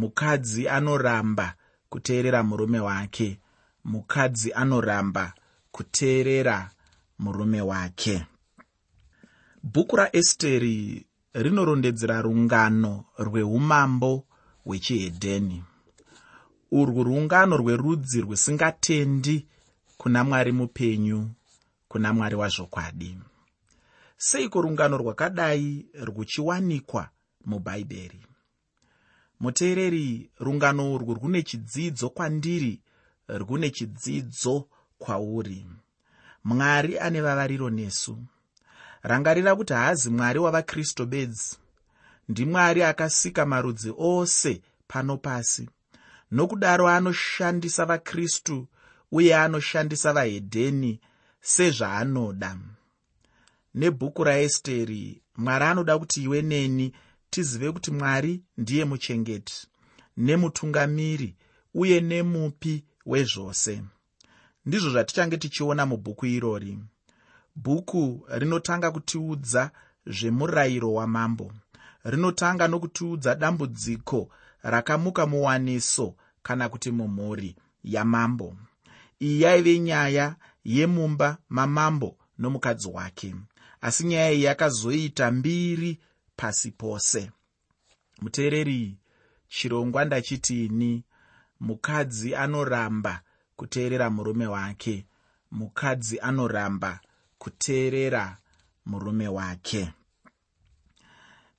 mukadzi anoramba kuteerera murume wake. Mukadzi anoramba kuteerera murume wake. Bhuku raesteri rinorondedzera rungano rweumambo hwechihedheni. Urwu rungano rwerudzi rwusingatendi kuna mwari mupenyu kuna mwari wazvokwadi. Seiko rungano rwakadai rwuchiwanikwa mubhaibheri muteereri rungano urwu rwune chidzidzo kwandiri rwune chidzidzo kwauri. Mwari ane vavariro nesu. Rangarira kuti haazi mwari wavakristu bedzi. Ndimwari akasika marudzi ose pano pasi. Nokudaro anoshandisa vakristu uye anoshandisa vahedheni sezvaanoda. Nebhuku raesteri mwari anoda kuti iwe neni tizive kuti mwari ndiye muchengeti nemutungamiri uye nemupi wezvose. Ndizvo zvatichange tichiona mubhuku irori. Bhuku rinotanga kutiudza zvemurayiro wamambo rinotanga nokutiudza dambudziko rakamuka muwaniso kana kuti mumhuri yamambo. Iyi yaive nyaya yemumba mamambo nomukadzi wake asi nyaya iyi yakazoita mbiri pasi pose. Muteereri chirongwa ndachitini mukadzi anoramba kuteerera murume wake. Mukadzi anoramba kuteerera murume wake.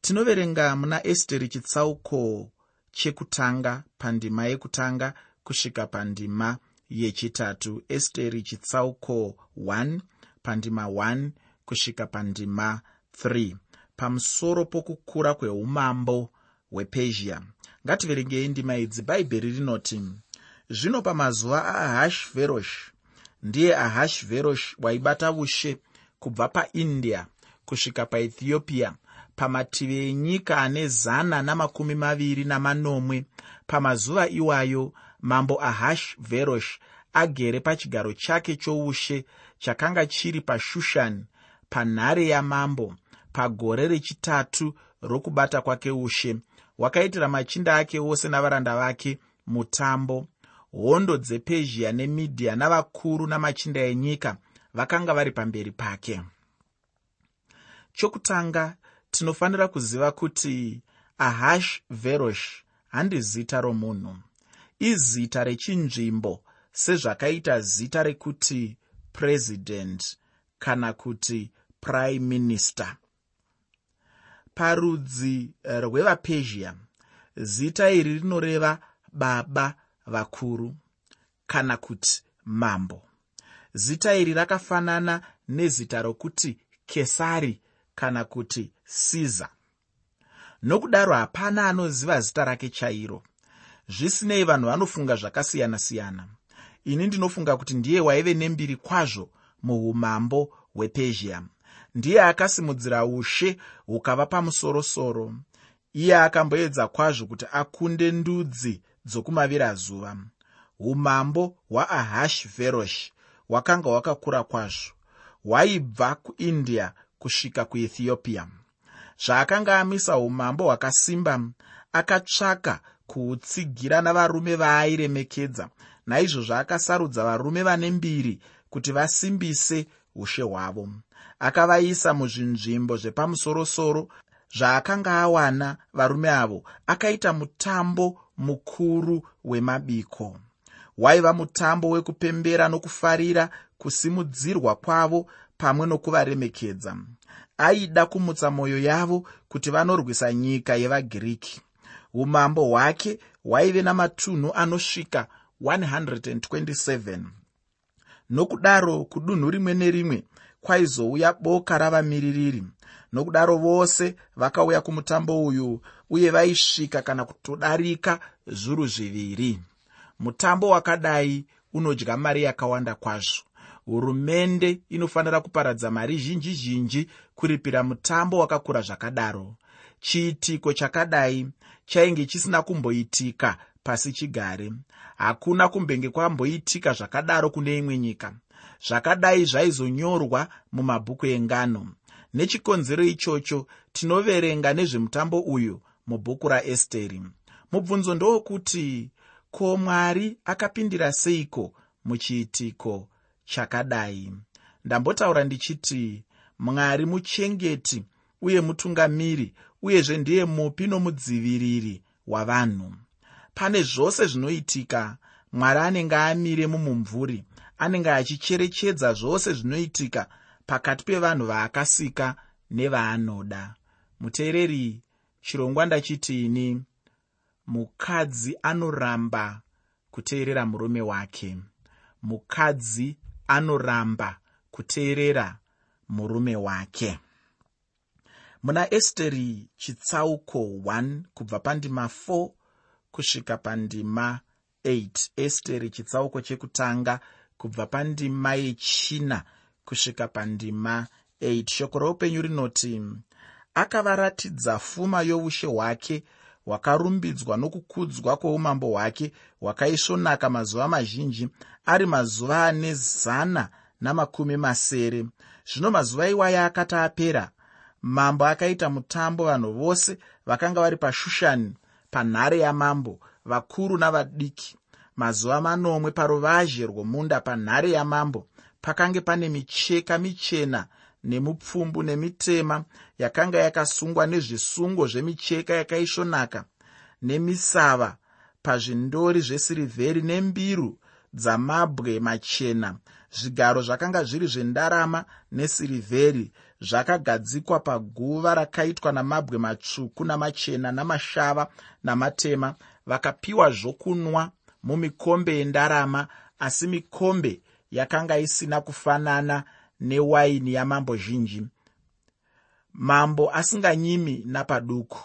Tinoverenga muna esteri chitsauko chekutanga pandima yekutanga kusvika pandima yechitatu. Esteri chitsauko 1 pandima 1 kusvika pandima 3 pamusoro pokukura kweumambo hwepezhia ngativerengei ndima idzi bhaibheri rinoti zvino pamazuva aahashverosh ndiye ahashverosh waibata ushe kubva paindia kusvika paethiopia pamativi enyika ane zana namakumi maviri namanomwe. Pamazuva iwayo mambo ahashverosh agere pachigaro chake choushe chakanga chiri pashushani panhare yamambo pagore rechitatu rokubata kwake ushe. Wakaitira machinda ake ose navaranda vake mutambo. Hondo dzepezhia nemidhia navakuru namachinda enyika vakanga vari pamberi pake. Chokutanga tinofanira kuziva kuti ahash verosh handi zita romunhu. Izita rechinzvimbo sezvakaita zita rekuti purezidendi kana kuti prime minister parudzi rwevapezhia. Zita iri rinoreva baba vakuru kana kuti mambo. Zita iri rakafanana nezita rokuti kesari kana kuti siza. Nokudaro hapana anoziva zita rake chairo. Zvisinei vanhu vanofunga zvakasiyana-siyana. Ini ndinofunga kuti ndiye waive nembiri kwazvo muumambo hwepezhia ndiye akasimudzira ushe hukava pamusorosoro. Iye akamboedza kwazvo kuti akunde ndudzi dzokumavirazuva umambo hwaahashverosh hwakanga hwakakura kwazvo. Hwaibva kuindia kusvika kuethiopia. Zvaakanga amisa umambo hwakasimba akatsvaka kuhutsigira navarume vaairemekedza naizvozvo akasarudza varume vane mbiri kuti vasimbise ushe hwavo. Akavaisa muzvinzvimbo zvepamusorosoro zvaakanga awana varume avo. Akaita mutambo mukuru wemabiko. Waiva mutambo wekupembera nokufarira kusimudzirwa kwavo pamwe nokuvaremekedza. Aida kumutsa mwoyo yavo kuti vanorwisa nyika yevagiriki umambo hwake hwaive namatunhu anosvika 127 nokudaro kudunhu rimwe nerimwe kwaizouya boka ravamiririri nokudaro vose vakauya kumutambo uyu uye vaisvika kana kutodarika zviuru zviviri. Mutambo wakadai unodya mari yakawanda kwazvo. Hurumende inofanira kuparadza mari zhinji zhinji kuripira mutambo wakakura zvakadaro. Chiitiko chakadai chainge chisina kumboitika pasi chigare. Hakuna kumbenge kwamboitika zvakadaro kune imwe nyika. Zvakadai zvaizonyorwa mumabhuku engano. Nechikonzero ichocho tinoverenga nezvemutambo uyu mubhuku raesteri. Mubvunzo ndowokuti ko mwari akapindira seiko muchiitiko chakadai? Ndambotaura ndichiti mwari muchengeti uye mutungamiri uyezve ndiye mupi nomudziviriri wavanhu pane zvose zvinoitika mwari anenge amire mumumvuri anenge achicherechedza zvose zvinoitika pakati pevanhu vaakasika nevaanoda. Muteereri chirongwa ndachitiini mukadzi anoramba kuteerera murume wake. Mukadzi anoramba kuteerera murume wake. Muna esteri chitsauko 1 kubva pandima 4 kusvika pandima 8 esteri chitsauko chekutanga kubva pandima yechina kusvika pandima 8 shoko roupenyu rinoti akavaratidza pfuma youshe hwake hwakarumbidzwa nokukudzwa kwoumambo hwake hwakaisvonaka mazuva mazhinji ari mazuva ane zana namakumi masere. Zvino mazuva iwaya akati apera mambo akaita mutambo vanhu vose vakanga vari pashushani panhare yamambo vakuru navadiki. Mazuva manomwe paruvazhe rwomunda panhare yamambo pakange pane micheka michena nemupfumbu nemitema yakanga yakasungwa nezvisungo zvemicheka yakaisvonaka nemisava pazvindori zvesirivheri nembiru dzamabwe machena. Zvigaro zvakanga zviri zvendarama nesirivheri zvakagadzikwa paguva rakaitwa namabwe matsvuku namachena namashava namatema. Vakapiwa zvokunwa mumikombe yendarama asi mikombe yakanga isina kufanana newaini yamambo zhinji. Mambo asinganyimi napaduku.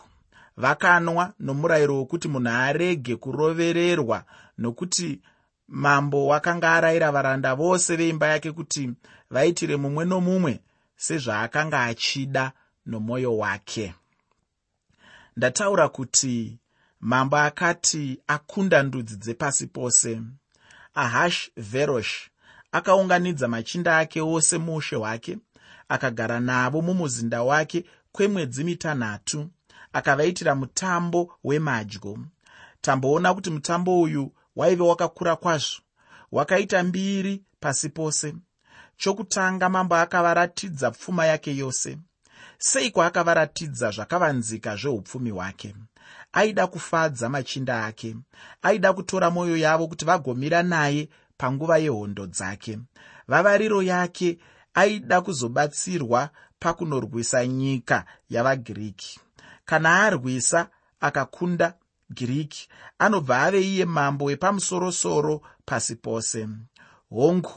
Vakanwa nomurayiro wokuti munhu arege kurovererwa nokuti mambo wakanga arayira varanda vose veimba yake kuti vaitire mumwe nomumwe sezvaakanga achida nomwoyo wake. Ndataura kuti mambo akati akunda ndudzi dzepasi pose ahash verosh akaunganidza machinda ake ose muushe hwake akagara navo mumuzinda wake kwemwedzi mitanhatu akavaitira mutambo wemadyo. Tamboona kuti mutambo uyu waive wakakura kwazvo wakaita mbiri pasi pose chokutanga mambo akavaratidza pfuma yake yose seiko akavaratidza zvakavanzika zveupfumi hwake? Aida kufadza machinda ake aida kutora mwoyo yavo kuti vagomira naye panguva yehondo dzake. Vavariro yake aida kuzobatsirwa pakunorwisa nyika yavagiriki kana arwisa akakunda giriki anobva ave iye mambo wepamusorosoro pasi pose. Hongu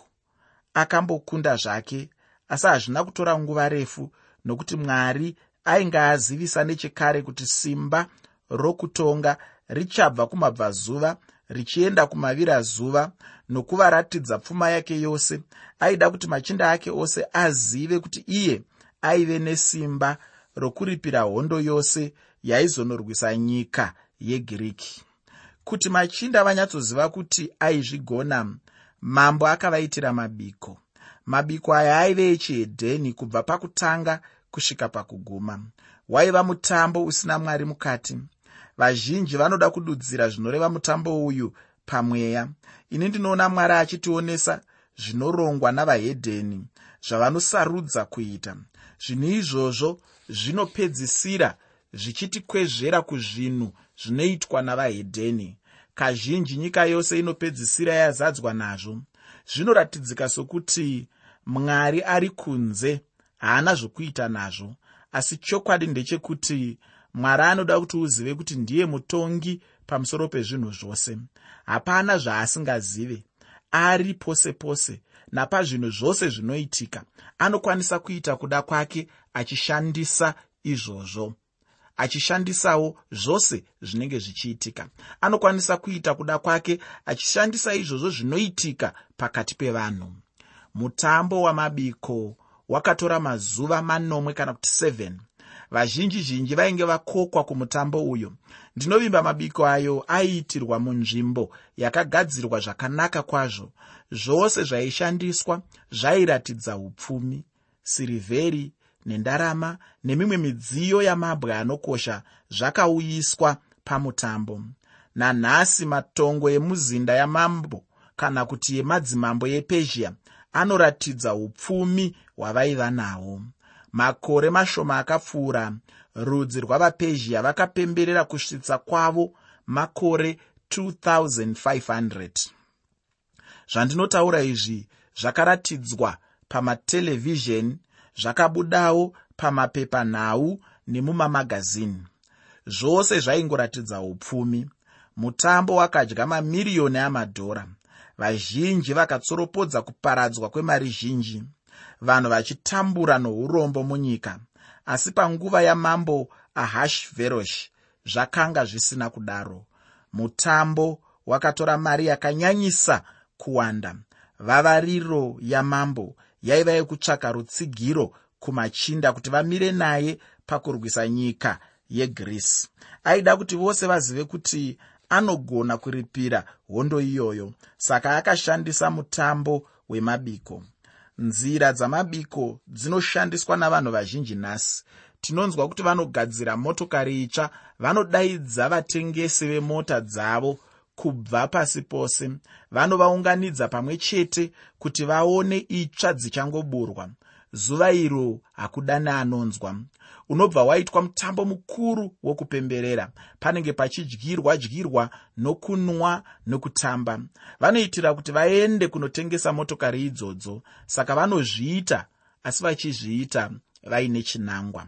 akambokunda zvake asi hazvina kutora nguva refu nokuti mwari ainge azivisa nechekare kuti simba rokutonga richabva kumabvazuva richienda kumavirazuva nokuvaratidza pfuma yake yose aida kuti machinda ake ose azive kuti iye aive nesimba rokuripira hondo yose yaizonorwisa nyika yegiriki kuti machinda vanyatsoziva kuti aizvigona mambo akavaitira mabiko. Mabiko aya aive echihedheni kubva pakutanga kusvika pakuguma. Waiva mutambo usina mwari mukati. Vazhinji vanoda kududzira zvinoreva mutambo uyu pamweya. Ini ndinoona mwari achitionesa zvinorongwa navahedheni zvavanosarudza kuita. Zvinhu izvozvo zvinopedzisira zvichitikwezvera kuzvinhu zvinoitwa navahedheni kazhinji nyika yose inopedzisira yazadzwa nazvo. Zvinoratidzika sokuti mwari ari kunze haana zvokuita nazvo. Asi chokwadi ndechekuti mwari anoda kuti uzive kuti ndiye mutongi pamusoro pezvinhu zvose. Hapana zvaasingazive. Ari pose pose napazvinhu zvose zvinoitika anokwanisa kuita kuda kwake achishandisa izvozvo achishandisawo zvose zvinenge zvichiitika. Anokwanisa kuita kuda kwake achishandisa izvozvo zvinoitika pakati pevanhu. Mutambo wamabiko wakatora mazuva manomwe kana kuti 7 vazhinji zhinji vainge vakokwa kumutambo uyo. Ndinovimba mabiko ayo aiitirwa munzvimbo yakagadzirwa zvakanaka kwazvo. Zvose zvaishandiswa zvairatidza upfumi. Sirivheri nendarama nemimwe midziyo yamabwe anokosha zvakauyiswa pamutambo. Nanhasi matongo emuzinda yamambo kana kuti yemadzimambo epezhia anoratidza upfumi hwavaiva nahwo. Makore mashoma akapfuura rudzi rwavapezhia vakapemberera kusvitsa kwavo makore 2500 zvandinotaura izvi zvakaratidzwa pamatelevhizheni zvakabudawo pamapepanhau nemumamagazini. Zvose zvaingoratidza upfumi. Mutambo wakadya mamiriyoni amadhora. Vazhinji vakatsoropodza kuparadzwa kwemari zhinji. Vanhu vachitambura nourombo munyika asi panguva yamambo ahashveroshi zvakanga zvisina kudaro. Mutambo wakatora mari yakanyanyisa kuwanda. Vavariro yamambo yaiva yekutsvaka rutsigiro kumachinda kuti vamire naye pakurwisa nyika yegrisi aida kuti vose vazive kuti anogona kuripira hondo iyoyo saka akashandisa mutambo wemabiko. Nzira dzamabiko dzinoshandiswa navanhu vazhinji nhasi. Tinonzwa kuti vanogadzira motokari itsva vanodaidza vatengesi vemota dzavo kubva pasi pose vanovaunganidza pamwe chete kuti vaone itsva dzichangoburwa. Zuva iro hakuda neanonzwa. Unobva waitwa mutambo mukuru wokupemberera panenge pachidyirwa dyirwa nokunwa nokutamba. Vanoitira kuti vaende kunotengesa motokari idzodzo saka vanozviita asi vachizviita vaine chinangwa.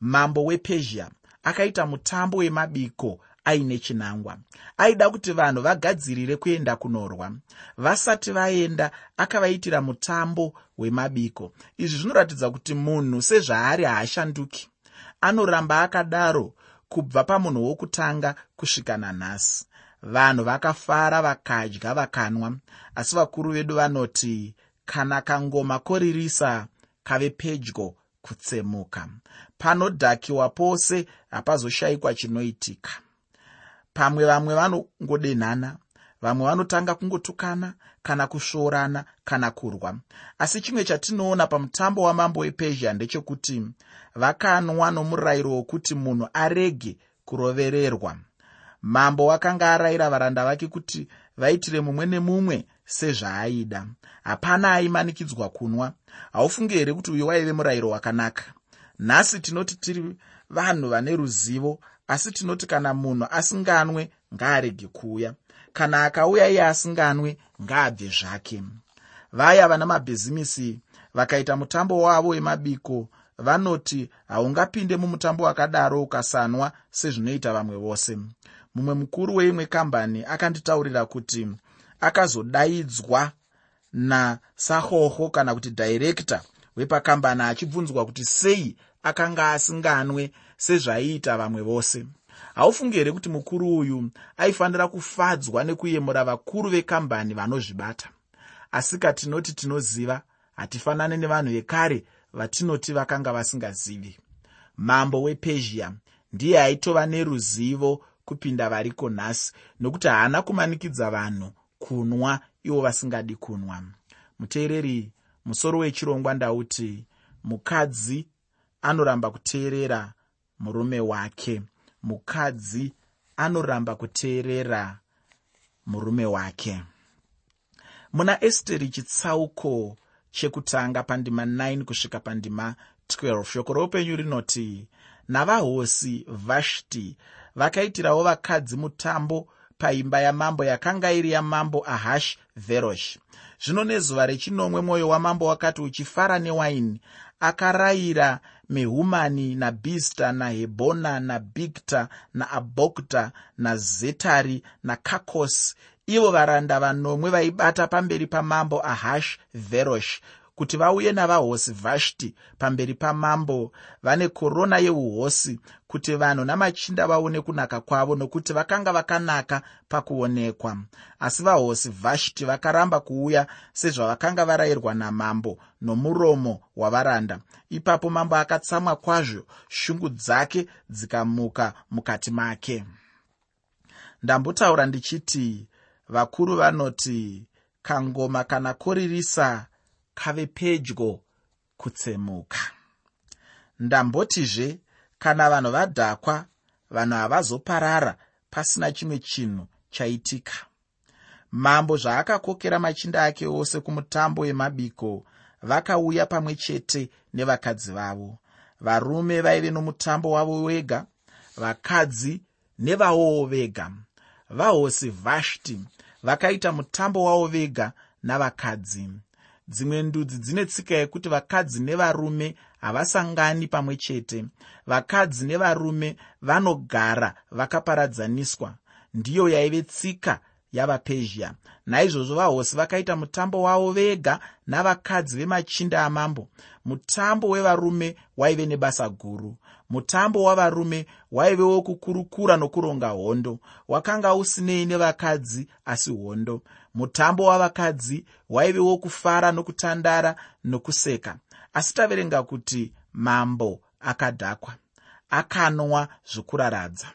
Mambo wepezhia akaita mutambo wemabiko aine chinangwa. Aida kuti vanhu vagadzirire kuenda kunorwa. Vasati vaenda akavaitira mutambo wemabiko. Izvi zvinoratidza kuti munhu sezvaari haashanduki. Anoramba akadaro kubva pamunhu wokutanga kusvika nanhasi vanhu vakafara vakadya vakanwa. Asi vakuru vedu vanoti kana kangoma koririsa kave pedyo kutsemuka. Panodhakiwa pose hapazoshayikwa chinoitika pamwe vamwe vanongodenhana vamwe vanotanga kungotukana kana kusvoorana kana kurwa. Asi chimwe chatinoona pamutambo wamambo wepezhia ndechekuti vakanwa nomurayiro wokuti munhu arege kurovererwa. Mambo wakanga arayira varanda vake kuti vaitire mumwe nemumwe sezvaaida. Hapana aimanikidzwa kunwa. Haufunge here kuti uyu waive murayiro wakanaka? Nhasi tinoti tiri vanhu vane ruzivo asi tinoti kana munhu asinganwe ngaarege kuuya. Kana akauya iye asinganwe ngaabve zvake. Vaya vana mabhizimisi vakaita mutambo wavo wemabiko vanoti haungapinde mumutambo wakadaro ukasanwa sezvinoita vamwe vose. Mumwe mukuru weimwe kambani akanditaurira kuti akazodaidzwa nasahoho kana kuti dhairekta wepakambani achibvunzwa kuti sei akanga asinganwe sezvaiita vamwe vose. Haufungi here kuti mukuru uyu aifanira kufadzwa nekuyemura vakuru vekambani vanozvibata. Asi katinoti tinoziva hatifanani nevanhu vekare vatinoti vakanga vasingazivi. Mambo wepezhia ndiye aitova neruzivo kupinda variko nhasi nokuti haana kumanikidza vanhu kunwa ivo vasingadi kunwa. Muteereri musoro wechirongwa ndauti mukadzi anoramba kuteerera murume wake. Mukadzi anoramba kuteerera murume wake. Muna esteri chitsauko chekutanga pandima 9 kusvika pandima 12 shoko roupenyu rinoti navahosi vashti vakaitirawo vakadzi mutambo paimba yamambo yakanga iri yamambo ahash verosh. Zvino nezuva rechinomwe mwoyo wamambo wakati uchifara newaini akarayira mehumani nabhista nahebhona nabhigta naabhokta nazetari nakakosi ivo varanda vanomwe vaibata pamberi pamambo ahash verosh kuti vauye navahosi vhashti pamberi pamambo vane korona yeuhosi kuti vanhu namachinda vaone kunaka kwavo nokuti vakanga vakanaka pakuonekwa. Asi vahosi vhashti vakaramba kuuya sezvavakanga varayirwa namambo nomuromo wavaranda. Ipapo mambo akatsamwa kwazvo shungu dzake dzikamuka mukati make. Ndambotaura ndichiti vakuru vanoti kangoma kana koririsa kave pedyo kutsemuka. Ndambotizve kana vanhu vadhakwa vanhu havazoparara pasina chimwe chinhu chaitika. Mambo zvaakakokera machinda ake ose kumutambo wemabiko vakauya pamwe chete nevakadzi vavo. Varume vaive nomutambo wavo wega vakadzi nevavowo vega. Vahosi vhashti vakaita mutambo wavo vega navakadzi dzimwe ndudzi dzine tsika yekuti vakadzi nevarume havasangani pamwe chete. Vakadzi nevarume vanogara vakaparadzaniswa ndiyo yaive tsika yavapezhia. Naizvozvo vahosi vakaita mutambo wavo vega navakadzi vemachinda amambo. Mutambo wevarume waive nebasa guru. Mutambo wavarume waive wokukurukura nokuronga hondo. Wakanga usinei nevakadzi asi hondo mutambo wavakadzi waive wokufara nokutandara nokuseka. Asi taverenga kuti mambo akadhakwa akanwa zvokuraradza.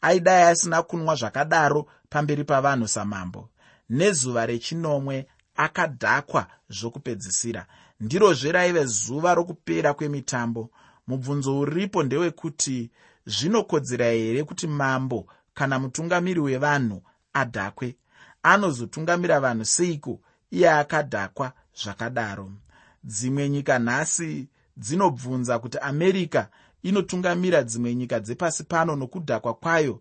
Aidai asina kunwa zvakadaro pamberi pavanhu samambo. Nezuva rechinomwe akadhakwa zvokupedzisira. Ndirozve raive zuva rokupera kwemitambo. Mubvunzo uripo ndewekuti zvinokodzera here kuti mambo kana mutungamiri wevanhu adhakwe anozotungamira vanhu seiko? Iye akadhakwa zvakadaro. Dzimwe nyika nhasi dzinobvunza kuti america inotungamira dzimwe nyika dzepasi pano nokudhakwa kwayo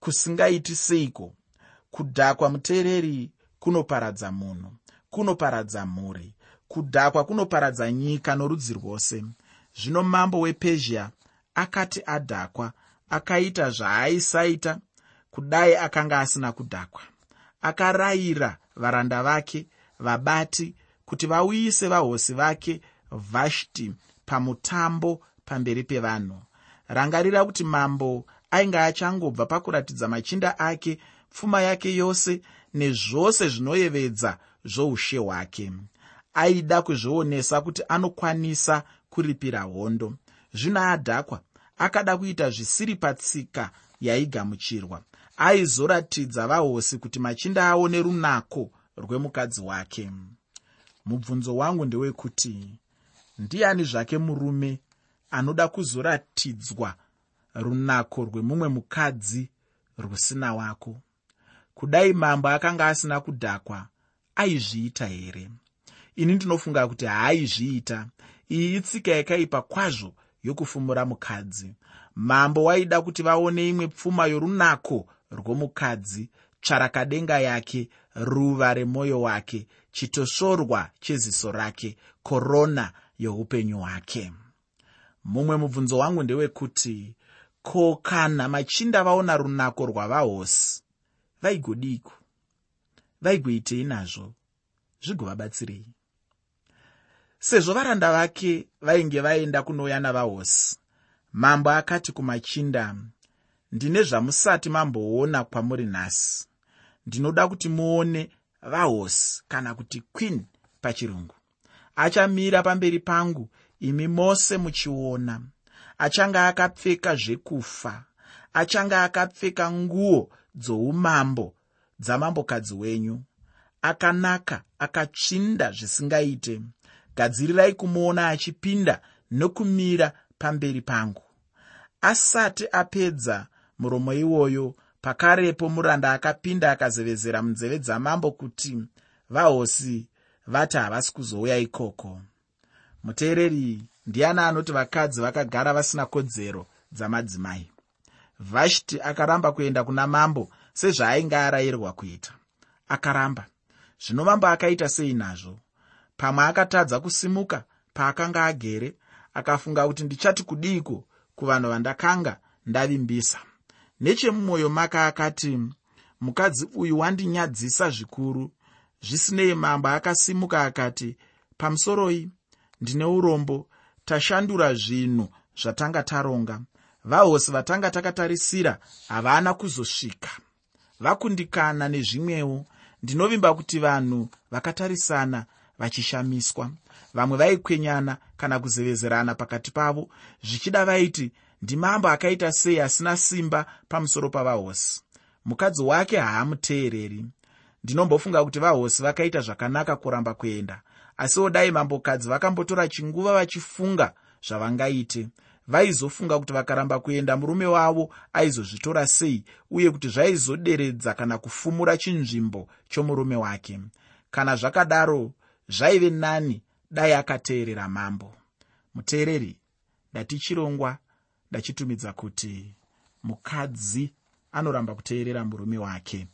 kusingaiti seiko? Kudhakwa muteereri kunoparadza munhu kunoparadza mhuri. Kudhakwa kunoparadza nyika norudzi rwose. Zvino mambo wepezhia akati adhakwa akaita zvaaisaita kudai akanga asina kudhakwa akarayira varanda vake vabati kuti vauyise vahosi vake vhashti pamutambo pamberi pevanhu. Rangarira kuti mambo ainge achangobva pakuratidza machinda ake pfuma yake yose nezvose zvinoyevedza zvoushe hwake. Aida kuzvionesa kuti anokwanisa kuripira hondo. Zvino adhakwa akada kuita zvisiri patsika yaigamuchirwa aizoratidza vahosi kuti machinda avo nerunako rwemukadzi wake. Mubvunzo wangu ndewekuti ndiani zvake murume anoda kuzoratidzwa runako rwemumwe mukadzi rusina wako? Kudai mambo akanga asina kudhakwa aizviita here? Ini ndinofunga kuti haaizviita iyi itsika yakaipa kwazvo yokufumura mukadzi. Mambo waida kuti vaone imwe pfuma yorunako rwomukadzi tsvarakadenga yake ruva remwoyo wake chitosvorwa cheziso rake korona youpenyu hwake. Mumwe mubvunzo wangu ndewekuti ko kana machinda vaona runako rwavahosi vaigodiko vaigoitei nazvo? Zvigovabatsirei sezvo varanda vake vainge vaenda kunouya navahosi mambo akati kumachinda ndine zvamusati mamboona kwamuri nhasi. Ndinoda kuti muone vahosi kana kuti queen pachirungu. Achamira pamberi pangu imi mose muchiona. Achanga akapfeka zvekufa. Achanga akapfeka nguo dzoumambo dzamambokadzi wenyu. Akanaka akatsvinda zvisingaite. Gadzirirai kumuona achipinda nokumira pamberi pangu. Asati apedza muromo iwoyo. Pakarepo muranda akapinda akazevezera munzeve dzamambo kuti vahosi vati havasi kuzouya ikoko. Muteereri ndiani anoti vakadzi vakagara vasina kodzero dzamadzimai? Vhashti akaramba kuenda kuna mambo sezvaainge arayirwa kuita. Akaramba. Zvino mambo akaita sei nazvo? Pamwe akatadza kusimuka paakanga agere akafunga kuti ndichati kudiiko kuvanhu vandakanga ndavimbisa nechemumwoyo make akati mukadzi uyu wandinyadzisa zvikuru. Zvisinei mambo akasimuka akati pamusoroi ndine urombo. Tashandura zvinhu zvatanga taronga. Vahosi vatanga takatarisira havana kuzosvika. Vakundikana nezvimwewo. Ndinovimba kuti vanhu vakatarisana vachishamiswa. Vamwe vaikwenyana kana kuzevezerana pakati pavo zvichida vaiti ndimambo akaita sei asina simba pamusoro pavahosi. Mukadzi wake haamuteereri. Ndinombofunga kuti vahosi vakaita zvakanaka kuramba kuenda. Asiwo dai mambokadzi vakambotora chinguva vachifunga zvavangaite. Vaizofunga kuti vakaramba kuenda murume wavo aizozvitora sei uye kuti zvaizoderedza kana kufumura chinzvimbo chomurume wake. Kana zvakadaro zvaive nani dai akateerera mambo. Muteereri ndatichirongwa ndachitumidza kuti mukadzi anoramba kuteerera murume wake.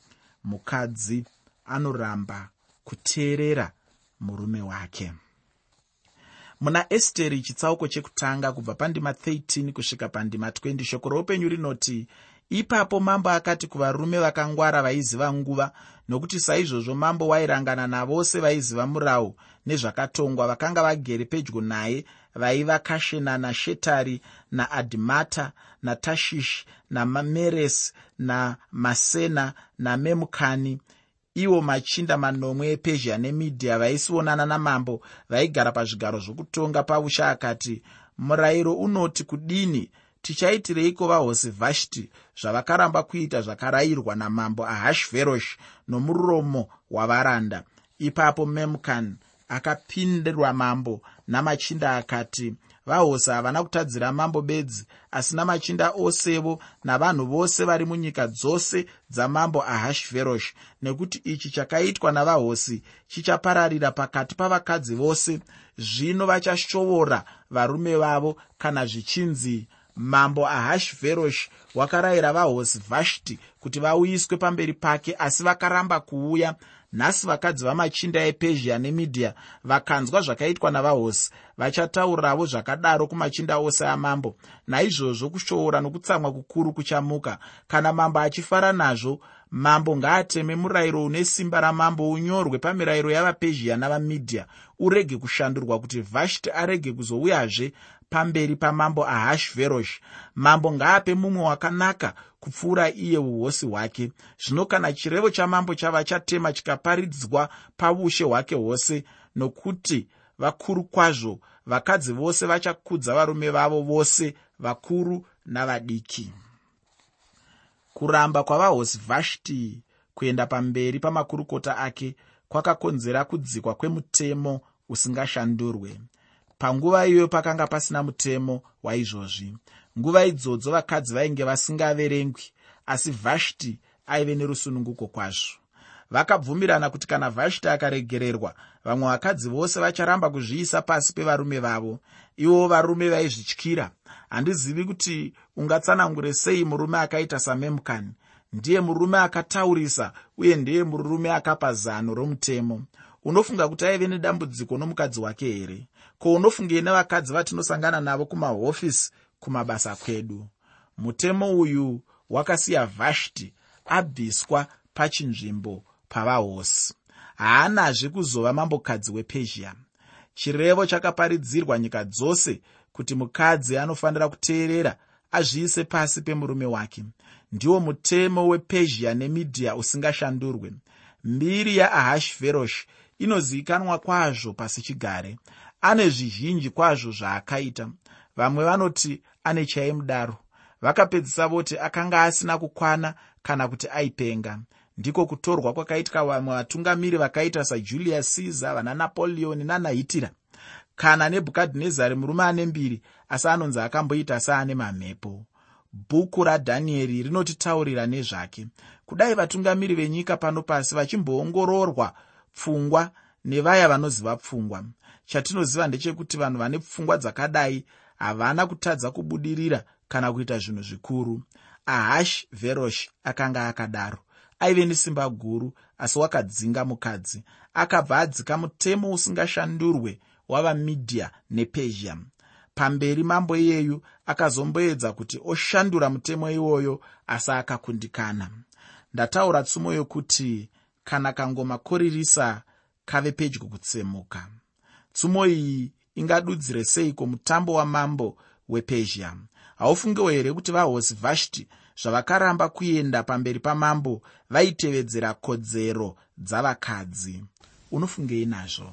Mukadzi anoramba kuteerera murume wake. Muna esteri chitsauko chekutanga kubva pandima 13 kusvika pandima 20 shoko roupenyu rinoti ipapo mambo akati kuvarume vakangwara vaiziva nguva nokuti saizvozvo mambo wairangana navose vaiziva murau nezvakatongwa vakanga vagere pedyo naye vaiva kashena nashetari naadhimata natashishi namameresi namasena namemukani ivo machinda manomwe epezhia nemidhia vaisionana namambo vaigara pazvigaro zvokutonga pausha akati murayiro unoti kudini? Tichaitireiko vahosi vhashti zvavakaramba kuita zvakarayirwa namambo ahashveroshi nomuromo wavaranda? Ipapo memukani akapindirwa mambo namachinda akati vahosi havana kutadzira mambo bedzi asi namachinda osevo navanhu vose vari munyika dzose dzamambo ahashveroshi nekuti ichi chakaitwa navahosi chichapararira pakati pavakadzi vose. Zvino vachashovora varume vavo kana zvichinzi mambo ahashveroshi wakarayira vahosi vhashti kuti vauyiswe pamberi pake asi vakaramba kuuya. Nhasi vakadzi vamachinda epezhia nemidhia vakanzwa zvakaitwa navahosi vachatauravo zvakadaro kumachinda ose amambo. Naizvozvo kushoora nokutsamwa kukuru kuchamuka. Kana mambo achifara nazvo mambo ngaateme murayiro une simba ramambo unyorwe pamirayiro yavapezhia navamidhia urege kushandurwa kuti vhashti arege kuzouyazve pamberi pamambo ahashveroshi mambo ngaape mumwe wakanaka kupfuura iye uhosi hwake. Zvino kana chirevo chamambo chava chatema chikaparidzwa paushe hwake hwose nokuti vakuru kwazvo vakadzi vose vachakudza varume vavo vose vakuru navadiki kuramba kwavahosi vhashti kuenda pamberi pamakurukota ake kwakakonzera kudzikwa kwemutemo usingashandurwe. Panguva iyoyo pakanga pasina mutemo waizvozvi. Nguva idzodzo vakadzi vainge vasingaverengwi asi vhashti aive nerusununguko kwazvo. Vakabvumirana kuti kana vhashti akaregererwa vamwe vakadzi vose vacharamba kuzviisa pasi pevarume vavo ivo varume vaizvityira. Handizivi kuti ungatsanangure sei murume akaita samemukani. Ndiye murume akataurisa uye ndiye murume akapa zano romutemo. Unofunga kuti aive nedambudziko nomukadzi wake here? Ko unofungei nevakadzi vatinosangana navo kumahofisi kumabasa kwedu? Mutemo uyu wakasiya vhashti abviswa pachinzvimbo pavahosi. Haanazve kuzova mambokadzi wepezhia chirevo chakaparidzirwa nyika dzose kuti mukadzi anofanira kuteerera azviise pasi pemurume wake. Ndiwo mutemo wepezhia nemidhia usingashandurwe mbiri yaahashveroshi inozivikanwa kwazvo pasi chigare. Ane zvizhinji kwazvo zvaakaita. Vamwe vanoti ane chaimudaro vakapedzisa voti akanga asina kukwana kana kuti aipenga ndiko kutorwa kwakaitwa vamwe vatungamiri vakaita sajulius caesar vana napoleon nanahitira kana nebhukadhinezari murume ane mbiri asi anonzi akamboita seane mamhepo. Bhuku radhanieri rinotitaurira nezvake. Kudai vatungamiri venyika pano pasi vachimboongororwa pfungwa nevaya vanoziva pfungwa. Chatinoziva ndechekuti vanhu vane pfungwa dzakadai havana kutadza kubudirira kana kuita zvinhu zvikuru. Ahash verosh akanga akadaro aive nesimba guru asi wakadzinga mukadzi. Akabva adzika mutemo usingashandurwe wavamidhia nepezhia. Pamberi mambo iyeyu akazomboedza kuti oshandura mutemo iwoyo asi akakundikana. Ndataura tsumo yokuti kana kangomakoririsa kave pedyo kutsemuka. Tsumo iyi ingadudzire seiko mutambo wamambo wepezhia? Haufungiwo here kuti vahosi vhashti zvavakaramba kuenda pamberi pamambo vaitevedzera kodzero dzavakadzi. Unofungei nazvo